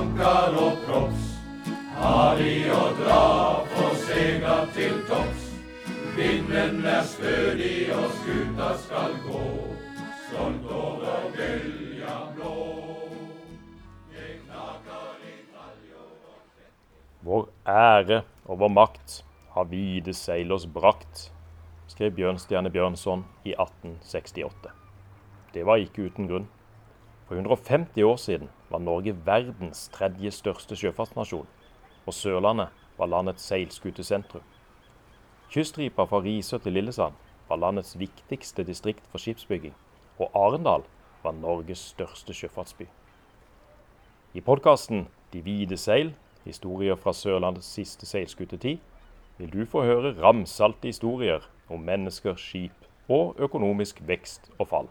plankar og props. Har i å dra for segla til topps. Vinden er stødig og skuta skal gå, stolt over bølja blå. Og Vår ære og vår makt har vide seilers brakt, skrev Bjørnstjerne Bjørnson i 1868. Det var ikke uten grunn. For 150 år siden var Norge verdens tredje største sjøfartsnasjon, og Sørlandet var landets seilskutesentrum. Kyststripa fra Risør til Lillesand var landets viktigste distrikt for skipsbygging, og Arendal var Norges største sjøfartsby. I podkasten De hvite seil, historier fra Sørlandets siste seilskutetid, vil du få høre ramsalte historier om mennesker, skip og økonomisk vekst og fall.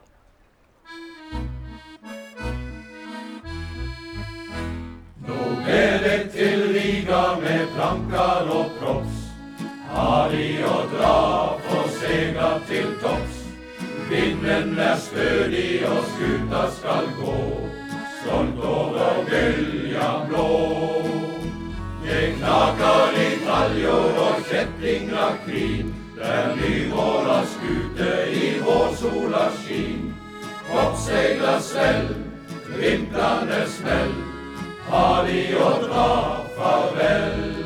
Plankar og props. Har i å dra for sega til topps. Vinden er stødig og skuta skal gå, stolt over bølja blå. Det knaker i taljor og kjettinger krin, der nyvåra skute i vårsola skin. Kroppssegler svell, vintrande smell, har de å dra farvel.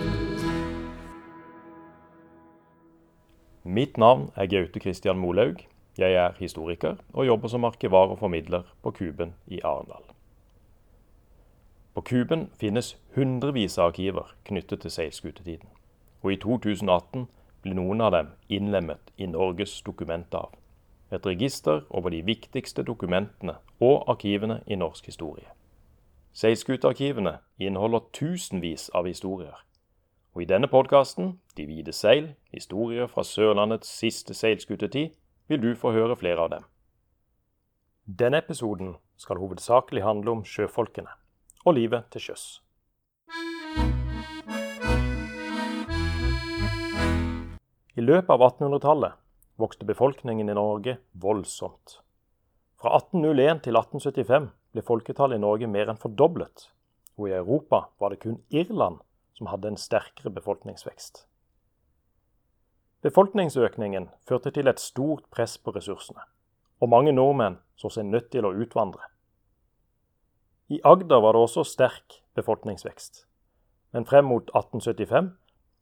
Mitt navn er Gaute Christian Molaug. Jeg er historiker og jobber som arkivar og formidler på Kuben i Arendal. På Kuben finnes hundrevis av arkiver knyttet til seilskutetiden, og i 2018 ble noen av dem innlemmet i Norges dokumentarv, et register over de viktigste dokumentene og arkivene i norsk historie. Seilskutearkivene inneholder tusenvis av historier, og i denne podkasten, De hvite seil, historier fra Sørlandets siste seilskutetid, vil du få høre flere av dem. Denne episoden skal hovedsakelig handle om sjøfolkene og livet til sjøs. I løpet av 1800-tallet vokste befolkningen i Norge voldsomt. Fra 1801 til 1875 ble folketallet i Norge mer enn fordoblet, og i Europa var det kun Irland som hadde en sterkere befolkningsvekst. Befolkningsøkningen førte til et stort press på ressursene, og mange nordmenn så seg nødt til å utvandre. I Agder var det også sterk befolkningsvekst, men frem mot 1875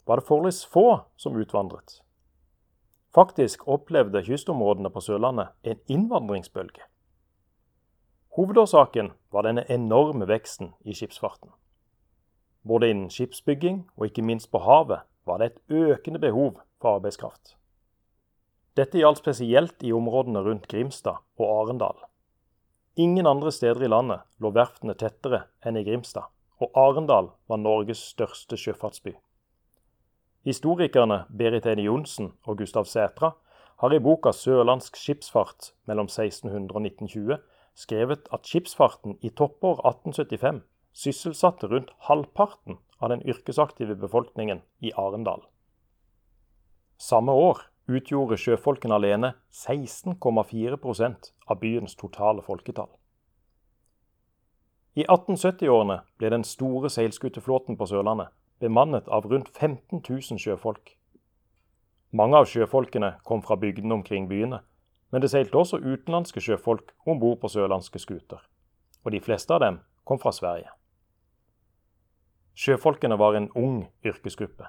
var det forholdsvis få som utvandret. Faktisk opplevde kystområdene på Sørlandet en innvandringsbølge. Hovedårsaken var denne enorme veksten i skipsfarten. Både innen skipsbygging og ikke minst på havet var det et økende behov for arbeidskraft. Dette gjaldt spesielt i områdene rundt Grimstad og Arendal. Ingen andre steder i landet lå verftene tettere enn i Grimstad, og Arendal var Norges største sjøfartsby. Historikerne Berit Eine Johnsen og Gustav Sætra har i boka 'Sørlandsk skipsfart mellom 1600 og 1920' skrevet at skipsfarten i toppår 1875 sysselsatte rundt halvparten av den yrkesaktive befolkningen i Arendal. Samme år utgjorde sjøfolkene alene 16,4% av byens totale folketall. I 1870-årene ble den store seilskuteflåten på Sørlandet bemannet av rundt 15 000 sjøfolk. Mange av sjøfolkene kom fra bygdene omkring byene, men det seilte også utenlandske sjøfolk om bord på sørlandske skuter, og de fleste av dem kom fra Sverige. Sjøfolkene var en ung yrkesgruppe.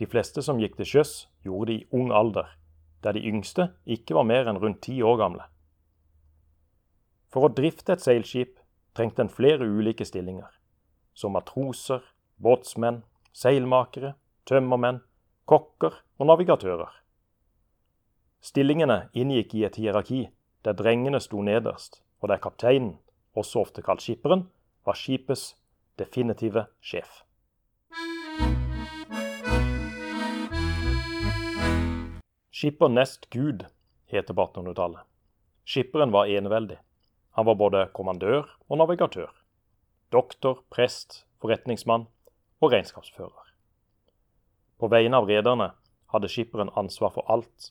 De fleste som gikk til sjøs, gjorde det i ung alder, der de yngste ikke var mer enn rundt ti år gamle. For å drifte et seilskip trengte en flere ulike stillinger, som matroser, båtsmenn, seilmakere, tømmermenn, kokker og navigatører. Stillingene inngikk i et hierarki der drengene sto nederst, og der kapteinen, også ofte kalt skipperen, var skipets definitive sjef. Skipper nest Gud heter på 1800-tallet. Skipperen var eneveldig. Han var både kommandør og navigatør. Doktor, prest, forretningsmann og regnskapsfører. På vegne av rederne hadde skipperen ansvar for alt.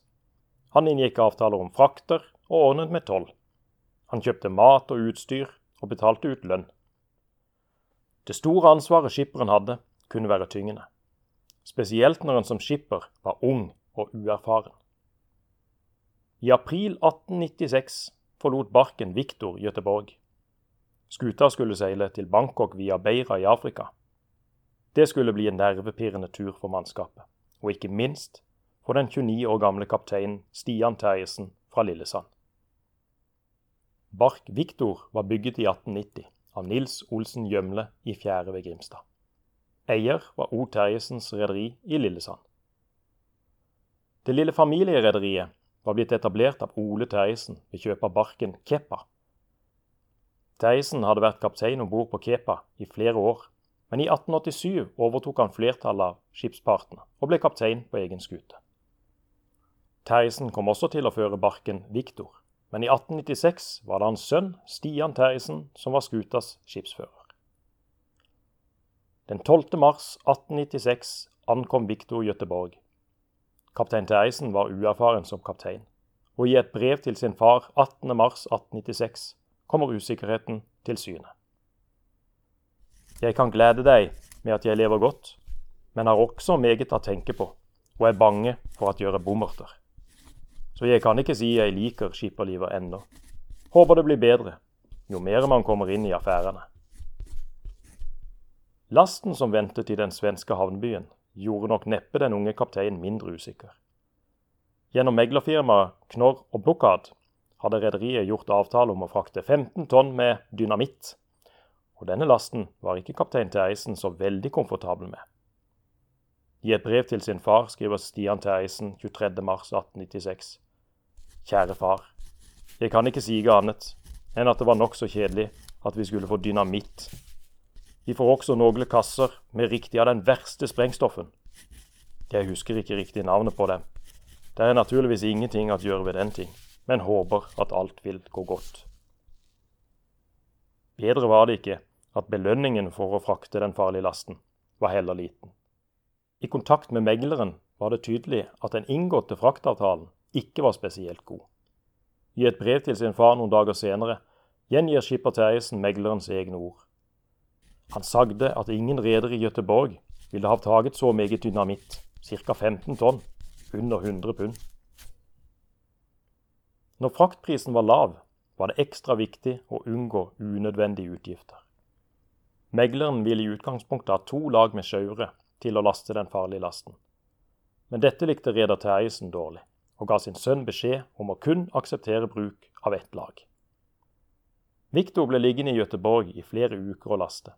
Han inngikk avtaler om frakter og ordnet med toll. Han kjøpte mat og utstyr og betalte ut lønn. Det store ansvaret skipperen hadde, kunne være tyngende. Spesielt når en som skipper var ung og uerfaren. I april 1896 forlot Barken Viktor Göteborg. Skuta skulle seile til Bangkok via Beira i Afrika. Det skulle bli en nervepirrende tur for mannskapet, og ikke minst for den 29 år gamle kapteinen Stian Terjesen fra Lillesand. Bark Viktor var bygget i 1890 av Nils Olsen Gjømle i Fjære ved Grimstad. Eier var O. Terjesens rederi i Lillesand. Det lille familierederiet var blitt etablert av Ole Terjesen ved kjøp av barken Kepa. Terjesen hadde vært kaptein om bord på Kepa i flere år, men i 1887 overtok han flertallet av skipspartene og ble kaptein på egen skute. Terjesen kom også til å føre barken Viktor, men i 1896 var det hans sønn Stian Terjesen som var skutas skipsfører. Den 12. mars 1896 ankom Viktor Gøteborg. Kaptein Terjesen var uerfaren som kaptein, og i et brev til sin far 18.3.1896 kommer usikkerheten til syne. Jeg kan glede deg med at jeg lever godt, men har også meget å tenke på, og er bange for at gjøre bommerter. Så jeg kan ikke si jeg liker skipperlivet ennå. Håper det blir bedre, jo mer man kommer inn i affærene. Lasten som ventet i den svenske havnbyen, gjorde nok neppe den unge kapteinen mindre usikker. Gjennom meglerfirmaet Knorr og Bukkad hadde rederiet gjort avtale om å frakte 15 tonn med dynamitt, og denne lasten var ikke kaptein Terjesen så veldig komfortabel med. I et brev til sin far skriver Stian Terjesen 23.3.1896.: Kjære far. Jeg kan ikke sige annet enn at det var nokså kjedelig at vi skulle få dynamitt Vi får også noen kasser med riktig av den verste sprengstoffen. Jeg husker ikke riktig navnet på dem. Det er naturligvis ingenting å gjøre ved den ting, men håper at alt vil gå godt. Bedre var det ikke at belønningen for å frakte den farlige lasten var heller liten. I kontakt med megleren var det tydelig at den inngåtte fraktavtalen ikke var spesielt god. I et brev til sin far noen dager senere gjengir skipper Terjesen meglerens egne ord. Han sagde at ingen reder i Gøteborg ville ha taget så meget dynamitt, ca. 15 tonn, under 100 pund. Når fraktprisen var lav, var det ekstra viktig å unngå unødvendige utgifter. Megleren ville i utgangspunktet ha to lag med sjauere til å laste den farlige lasten. Men dette likte reder Terjesen dårlig, og ga sin sønn beskjed om å kun akseptere bruk av ett lag. Viktor ble liggende i Gøteborg i flere uker å laste.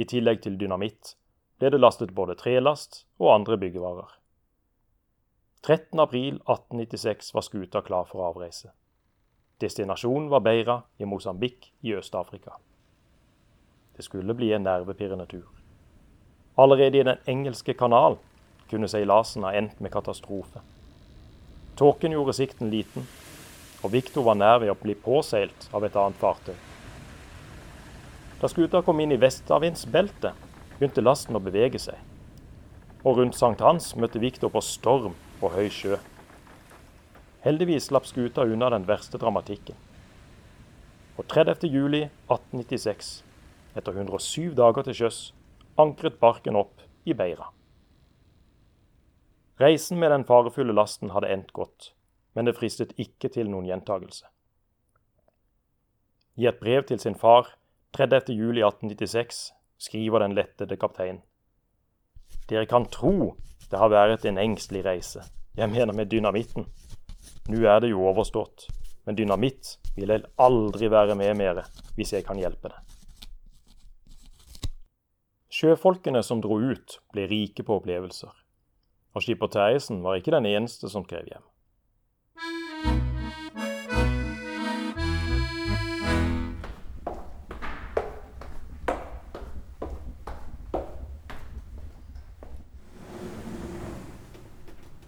I tillegg til dynamitt ble det lastet både trelast og andre byggevarer. 13.4.1896 var skuta klar for avreise. Destinasjonen var Beira i Mosambik i Øst-Afrika. Det skulle bli en nervepirrende tur. Allerede i Den engelske kanal kunne seilasen ha endt med katastrofe. Tåken gjorde sikten liten, og Viktor var nær ved å bli påseilt av et annet fartøy. Da skuta kom inn i vestavindsbeltet, begynte lasten å bevege seg. Og rundt Hans møtte Viktor på storm og høy sjø. Heldigvis slapp skuta unna den verste dramatikken. Og 30.07.1896, etter 107 dager til sjøs, ankret barken opp i Beira. Reisen med den farefulle lasten hadde endt godt, men det fristet ikke til noen gjentagelse. I et brev til sin far 30.07.1896 skriver den lettede kaptein. Dere kan tro det har vært en engstelig reise. Jeg mener med dynamitten. Nå er det jo overstått, men dynamitt vil jeg aldri være med mere hvis jeg kan hjelpe det. Sjøfolkene som dro ut, ble rike på opplevelser. Og skipper Terjesen var ikke den eneste som skrev hjem.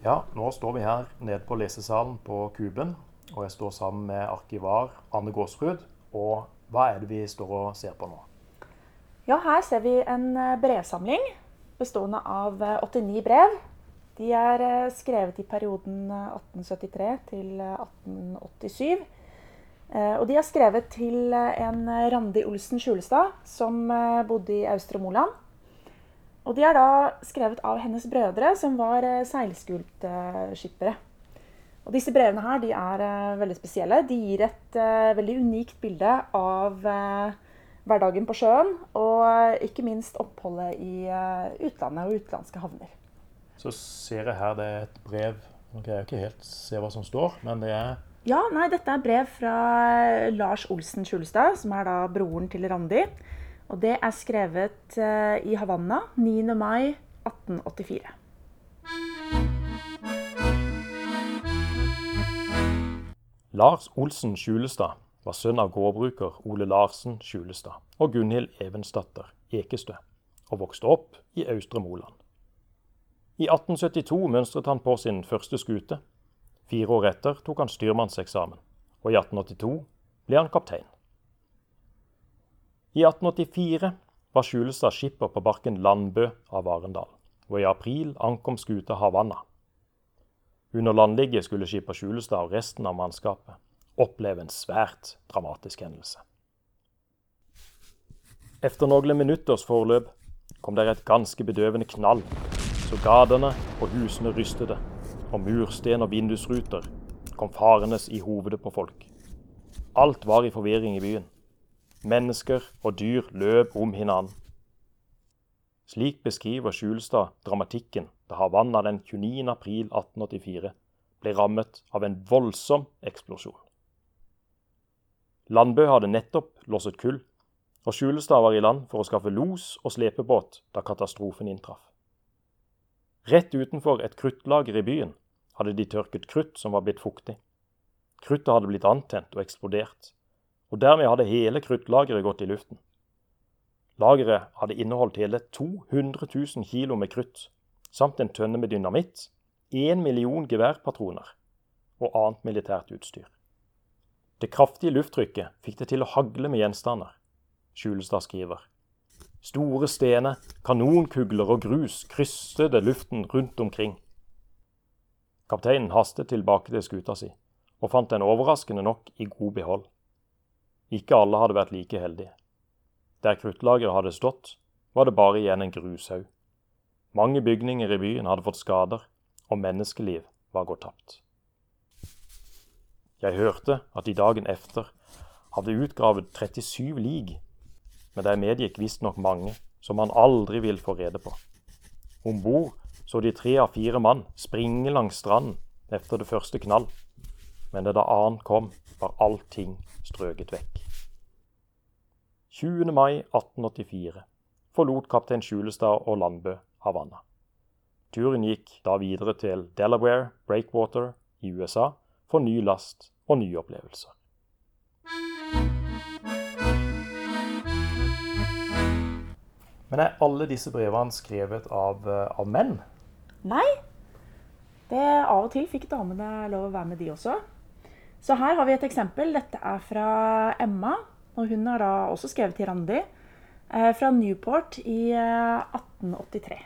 Ja, nå står vi her nede på lesesalen på Kuben, og jeg står sammen med arkivar Anne Gåsrud. Og hva er det vi står og ser på nå? Ja, her ser vi en eh, brevsamling bestående av 89 eh, brev. De er eh, skrevet i perioden 1873 til 1887. Eh, og de er skrevet til eh, en Randi Olsen Skjulestad, som bodde i Austre Moland. Og de er da skrevet av hennes brødre, som var seilskultskippere. Og disse brevene her de er veldig spesielle. De gir et veldig unikt bilde av hverdagen på sjøen, og ikke minst oppholdet i utlandet og utenlandske havner. Så ser jeg her det er et brev Nå kan jeg ikke helt se hva som står, men det er Ja, nei, dette er brev fra Lars Olsen Skjulestad, som er da broren til Randi. Og det er skrevet uh, i Havanna 9. mai 1884. Lars Olsen Skjulestad var sønn av gårdbruker Ole Larsen Skjulestad og Gunhild Evensdatter Ekestø, og vokste opp i Austre Moland. I 1872 mønstret han på sin første skute. Fire år etter tok han styrmannseksamen, og i 1882 ble han kaptein. I 1884 var Skjulestad skipper på barken Landbø av Arendal, og i april ankom skuta Havanna. Under landligget skulle skipper Skjulestad og resten av mannskapet oppleve en svært dramatisk hendelse. Etter noen minutters forløp kom det et ganske bedøvende knall så gatene og husene rystet, og mursten og vindusruter kom farende i hovedet på folk. Alt var i forvirring i byen. Mennesker og dyr løp om hverandre. Slik beskriver Skjulstad dramatikken da Havanna den 29. april 1884 ble rammet av en voldsom eksplosjon. Landbø hadde nettopp losset kull, og Skjulestad var i land for å skaffe los og slepebåt da katastrofen inntraff. Rett utenfor et kruttlager i byen hadde de tørket krutt som var blitt fuktig. Kruttet hadde blitt antent og eksplodert, og dermed hadde hele kruttlageret gått i luften. Lageret hadde inneholdt hele 200 000 kilo med krutt, samt en tønne med dynamitt, én million geværpatroner og annet militært utstyr. Det kraftige lufttrykket fikk det til å hagle med gjenstander. Skjulestad skriver. Store stener, kanonkugler og grus krysset luften rundt omkring. Kapteinen hastet tilbake til skuta si, og fant den overraskende nok i god behold. Ikke alle hadde vært like heldige. Der kruttlageret hadde stått, var det bare igjen en grushaug. Mange bygninger i byen hadde fått skader, og menneskeliv var gått tapt. Jeg hørte at de dagen efter hadde utgravet 37 lig men der medgikk visstnok mange, som han aldri vil få rede på. Om bord så de tre av fire mann springe langs stranden etter det første knall, men da annet kom, var allting strøket vekk. 20. mai 1884 forlot kaptein Skjulestad og Landbø Havanna. Turen gikk da videre til Delaware Breakwater i USA for ny last og nye opplevelser. Men er alle disse brevene skrevet av, eh, av menn? Nei. Det, av og til fikk damene lov å være med, de også. Så her har vi et eksempel. Dette er fra Emma. Og hun har da også skrevet til Randi. Eh, fra Newport i 1883.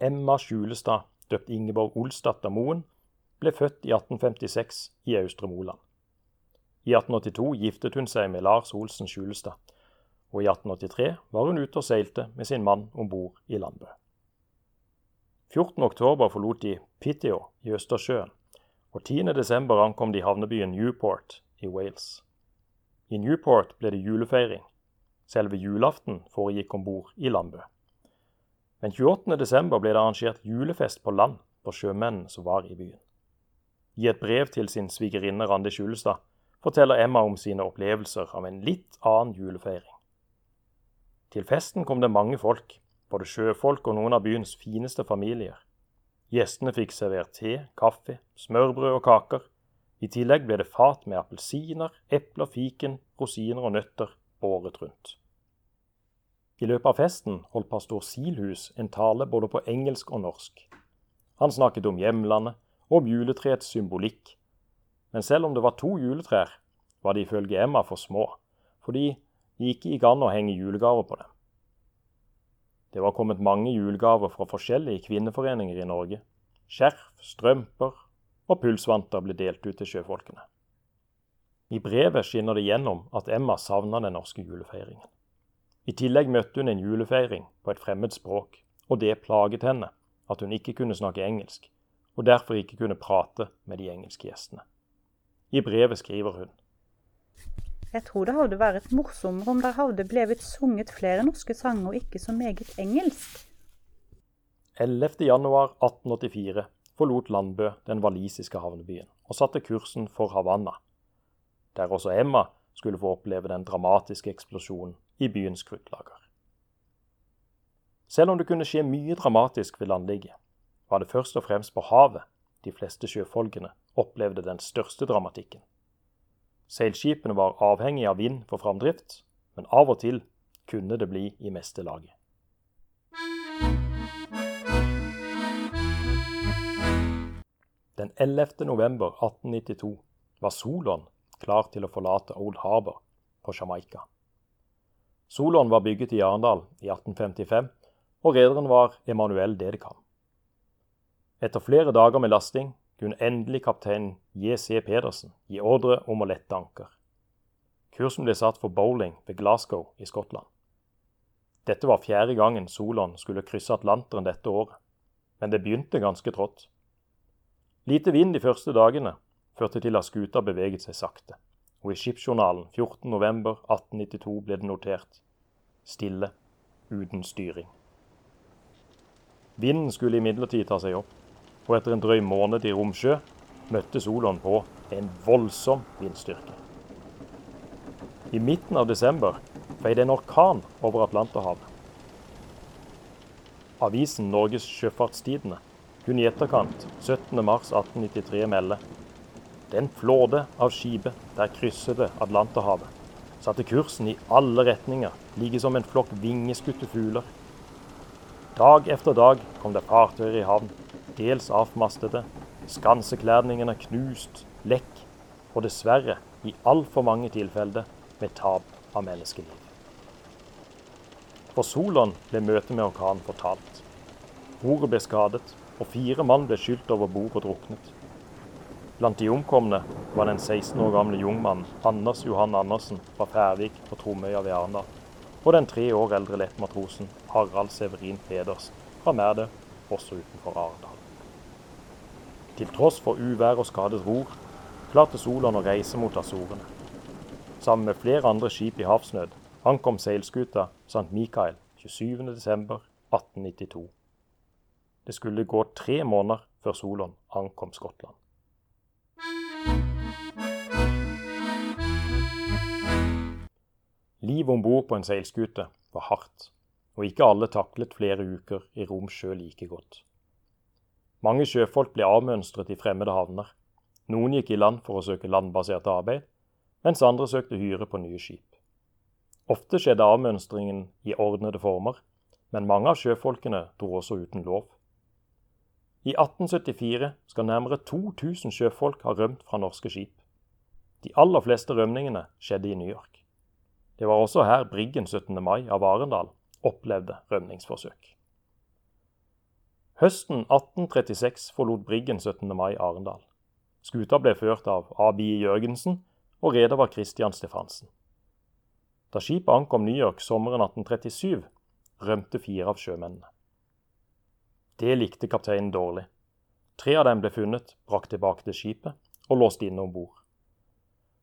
Eh, Emma Skjulestad, døpt Ingeborg Olsdatter Moen, ble født i 1856 i Austre Moland. I 1882 giftet hun seg med Lars Olsen Skjulestad, og i 1883 var hun ute og seilte med sin mann om bord i Landbø. 14.10 forlot de Pitio i Østersjøen, og 10.12 ankom de havnebyen Newport i Wales. I Newport ble det julefeiring. Selve julaften foregikk om bord i Landbø. Men 28.12 ble det arrangert julefest på land for sjømennene som var i byen. I et brev til sin svigerinne Randi Skjulestad forteller Emma om sine opplevelser av en litt annen julefeiring. Til festen kom det mange folk, både sjøfolk og noen av byens fineste familier. Gjestene fikk servert te, kaffe, smørbrød og kaker. I tillegg ble det fat med appelsiner, epler, fiken, rosiner og nøtter året rundt. I løpet av festen holdt pastor Silhus en tale både på engelsk og norsk. Han snakket om hjemlandet og om juletreets symbolikk men selv om det var to juletrær, var de ifølge Emma for små, fordi det ikke gikk an å henge julegaver på dem. Det var kommet mange julegaver fra forskjellige kvinneforeninger i Norge, Skjerf, strømper og pulsvanter ble delt ut til sjøfolkene. I brevet skinner det gjennom at Emma savna den norske julefeiringen. I tillegg møtte hun en julefeiring på et fremmed språk, og det plaget henne at hun ikke kunne snakke engelsk, og derfor ikke kunne prate med de engelske gjestene. I brevet skriver hun Jeg tror det hadde vært morsommere om det hadde blevet sunget flere norske sanger og ikke så meget engelsk. 11.1.1884 forlot Landbø den walisiske havnebyen og satte kursen for Havanna, der også Emma skulle få oppleve den dramatiske eksplosjonen i byens kruttlager. Selv om det kunne skje mye dramatisk ved landligget, var det først og fremst på havet de fleste sjøfolkene opplevde den største dramatikken. Seilskipene var avhengige av vind for framdrift, men av og til kunne det bli i meste laget. Den 11. november 1892 var Solon klar til å forlate Old Harbour på Jamaica. Solon var bygget i Arendal i 1855, og rederen var Emanuel Dedekam. Etter flere dager med lasting kunne endelig kaptein J.C. Pedersen gi ordre om å lette anker. Kursen ble satt for bowling ved Glasgow i Skottland. Dette var fjerde gangen Solon skulle krysse Atlanteren dette året, men det begynte ganske trått. Lite vind de første dagene førte til at skuta beveget seg sakte, og i skipsjournalen 14.11.1892 ble det notert stille, uten styring. Vinden skulle imidlertid ta seg opp, og etter en drøy måned i romsjø møtte Solon på en voldsom vindstyrke. I midten av desember feide en orkan over Atlanterhavet. Avisen Norges Sjøfartstidende kunne i etterkant 17.3.1893 melde den flåde av skipet der kryssede Atlanterhavet, satte kursen i alle retninger, like som en flokk vingeskutte fugler. Dag efter dag kom det fartøyer i havn, dels avmastede, skansekledningene knust, lekk, og dessverre i altfor mange tilfeller med tap av menneskeliv. For Solon ble møtet med orkanen fortalt. Bordet ble skadet, og fire mann ble skylt over bord og druknet. Blant de omkomne var den 16 år gamle jungmannen Anders Johan Andersen fra Færvik på Tromøya ved Arendal, og den tre år eldre lettmatrosen Harald Severin Pedersen fra Merdø, også utenfor Arendal. Til tross for uvær og skadet ror, klarte Solon å reise mot Azorene. Sammen med flere andre skip i havsnød ankom seilskuta St. Mikael 27.12.1892. Det skulle gå tre måneder før Solon ankom Skottland. Livet om bord på en seilskute var hardt, og ikke alle taklet flere uker i Romsjø like godt. Mange sjøfolk ble avmønstret i fremmede havner. Noen gikk i land for å søke landbasert arbeid, mens andre søkte hyre på nye skip. Ofte skjedde avmønstringen i ordnede former, men mange av sjøfolkene dro også uten lov. I 1874 skal nærmere 2000 sjøfolk ha rømt fra norske skip. De aller fleste rømningene skjedde i New York. Det var også her Briggen 17. mai av Arendal opplevde rømningsforsøk. Høsten 1836 forlot Briggen 17. mai Arendal. Skuta ble ført av A.B. Jørgensen, og reder var Christian Stefansen. Da skipet ankom New York sommeren 1837, rømte fire av sjømennene. Det likte kapteinen dårlig. Tre av dem ble funnet, brakt tilbake til skipet og låst inne om bord.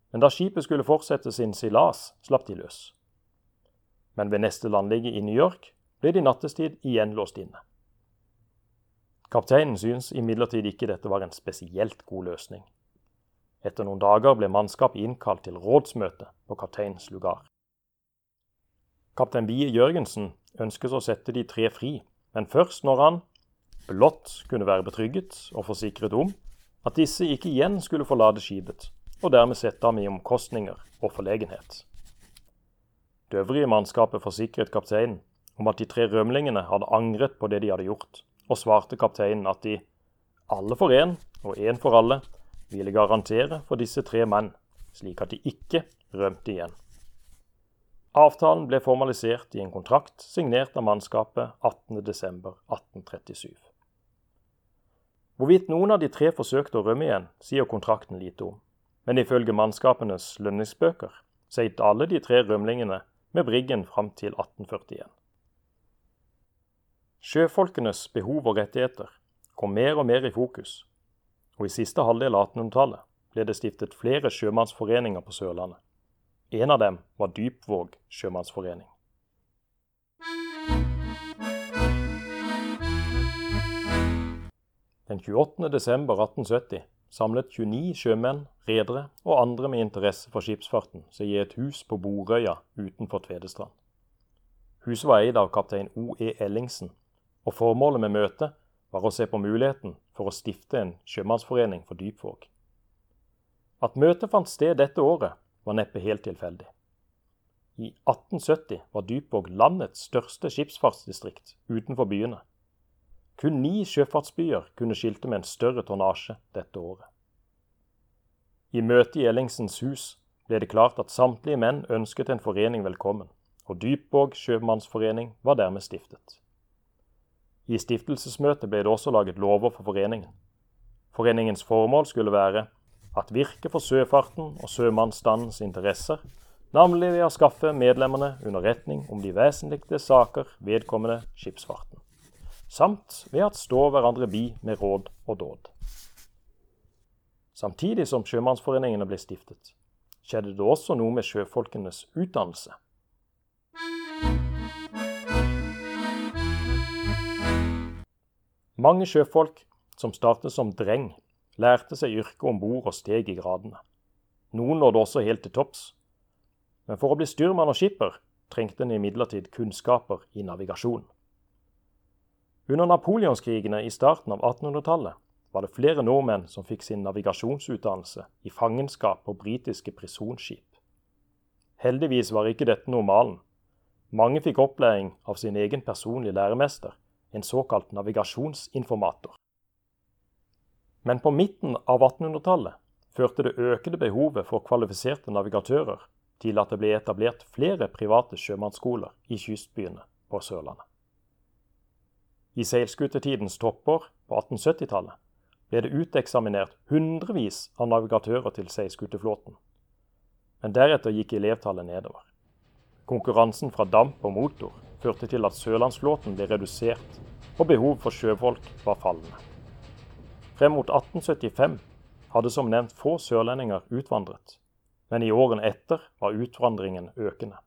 Men da skipet skulle fortsette sin silas, slapp de løs. Men ved neste landligge i New York ble de nattestid igjen låst inne. Kapteinen syns imidlertid ikke dette var en spesielt god løsning. Etter noen dager ble mannskapet innkalt til rådsmøte på kapteinens lugar. Kaptein Bie Jørgensen ønskes å sette de tre fri, men først når han blått, kunne være betrygget og forsikret om at disse ikke igjen skulle forlate skipet, og dermed sette ham i omkostninger og forlegenhet. Det øvrige mannskapet forsikret kapteinen om at de tre rømlingene hadde angret på det de hadde gjort, og svarte kapteinen at de, alle for én og én for alle, ville garantere for disse tre menn, slik at de ikke rømte igjen. Avtalen ble formalisert i en kontrakt signert av mannskapet 18.12.1837. Hvorvidt noen av de tre forsøkte å rømme igjen, sier kontrakten lite om. Men ifølge mannskapenes lønningsbøker seilte alle de tre rømlingene med Briggen fram til 1841. Sjøfolkenes behov og rettigheter kom mer og mer i fokus, og i siste halvdel av 1800-tallet ble det stiftet flere sjømannsforeninger på Sørlandet. En av dem var Dypvåg sjømannsforening. Den 28. desember 1870 samlet 29 sjømenn, redere og andre med interesse for skipsfarten seg i et hus på Borøya utenfor Tvedestrand. Huset var eid av kaptein O.E. Ellingsen, og formålet med møtet var å se på muligheten for å stifte en sjømannsforening for Dypvåg. At møtet fant sted dette året, var neppe helt tilfeldig. I 1870 var Dypvåg landets største skipsfartsdistrikt utenfor byene. Kun ni sjøfartsbyer kunne skilte med en større tonnasje dette året. I møtet i Ellingsens hus ble det klart at samtlige menn ønsket en forening velkommen, og Dypvåg sjømannsforening var dermed stiftet. I stiftelsesmøtet ble det også laget lover for foreningen. Foreningens formål skulle være at virke for sjøfarten og sjømannsstandens interesser, navnlig ved å skaffe medlemmene underretning om de vesentligste saker vedkommende skipsfarten samt ved at stå hverandre bi med råd og dåd. Samtidig som sjømannsforeningene ble stiftet, skjedde det også noe med sjøfolkenes utdannelse. Mange sjøfolk som startet som dreng, lærte seg yrket om bord og steg i gradene. Noen nådde også helt til topps. Men for å bli styrmann og skipper trengte en imidlertid kunnskaper i navigasjon. Under napoleonskrigene i starten av 1800-tallet var det flere nordmenn som fikk sin navigasjonsutdannelse i fangenskap på britiske prisonskip. Heldigvis var ikke dette normalen. Mange fikk opplæring av sin egen personlige læremester, en såkalt navigasjonsinformator. Men på midten av 1800-tallet førte det økende behovet for kvalifiserte navigatører til at det ble etablert flere private sjømannsskoler i kystbyene på Sørlandet. I seilskutetidens topper på 1870-tallet ble det uteksaminert hundrevis av navigatører til seilskuteflåten. Men deretter gikk elevtallet nedover. Konkurransen fra damp og motor førte til at sørlandsflåten ble redusert, og behovet for sjøfolk var fallende. Frem mot 1875 hadde som nevnt få sørlendinger utvandret, men i årene etter var utvandringen økende.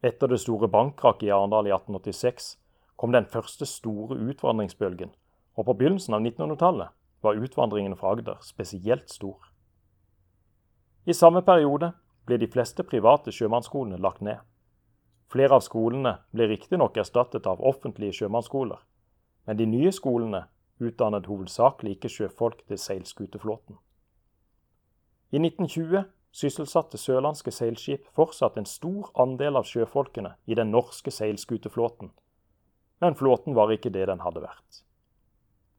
Etter det store bankkrakket i Arendal i 1886 kom den første store utvandringsbølgen, og på begynnelsen av 1900-tallet var utvandringen fra Agder spesielt stor. I samme periode ble de fleste private sjømannsskolene lagt ned. Flere av skolene ble riktignok erstattet av offentlige sjømannsskoler, men de nye skolene utdannet hovedsakelig ikke sjøfolk til seilskuteflåten. I 1920 sysselsatte sørlandske seilskip fortsatt en stor andel av sjøfolkene i den norske seilskuteflåten, men flåten var ikke det den hadde vært.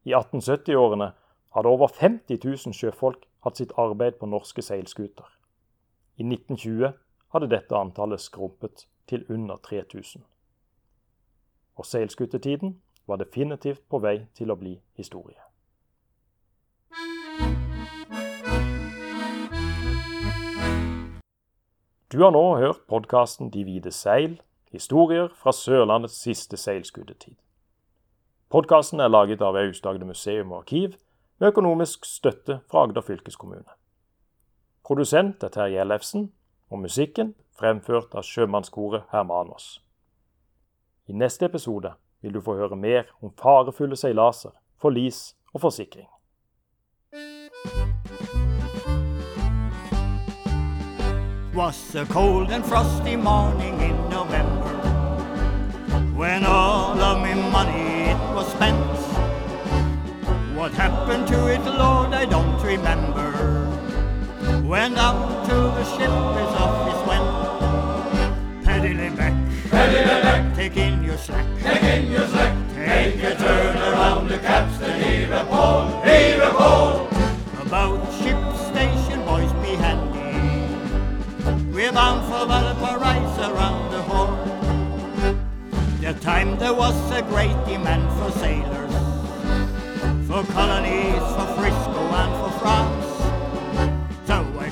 I 1870-årene hadde over 50 000 sjøfolk hatt sitt arbeid på norske seilskuter. I 1920 hadde dette antallet skrumpet til under 3000. Og seilskutetiden var definitivt på vei til å bli historie. Du har nå hørt podkasten De hvite seil Historier fra Sørlandets siste seilskutetid. Podkasten er laget av Aust-Agder museum og arkiv, med økonomisk støtte fra Agder fylkeskommune. Produsent er Terje Ellefsen, og musikken fremført av sjømannskoret Hermanos. I neste episode vil du få høre mer om farefulle seilaser, forlis og forsikring. Was a cold and frosty morning in November when all of my money it was spent. What happened to it, Lord, I don't remember. Went up to the ship, his office went. Peddling back, peddling back, take in your slack, take in your slack, take, take your turn around the capstan, heave a pole, heave a pole. About ship station, boys, be handy. We're bound for Valparaiso round the horn. The time there was a great demand for sailors, for colonies, for Frisco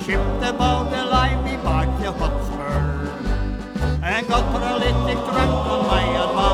shipped about the lively bark the Hotspur and got paralytic drunk on my advice.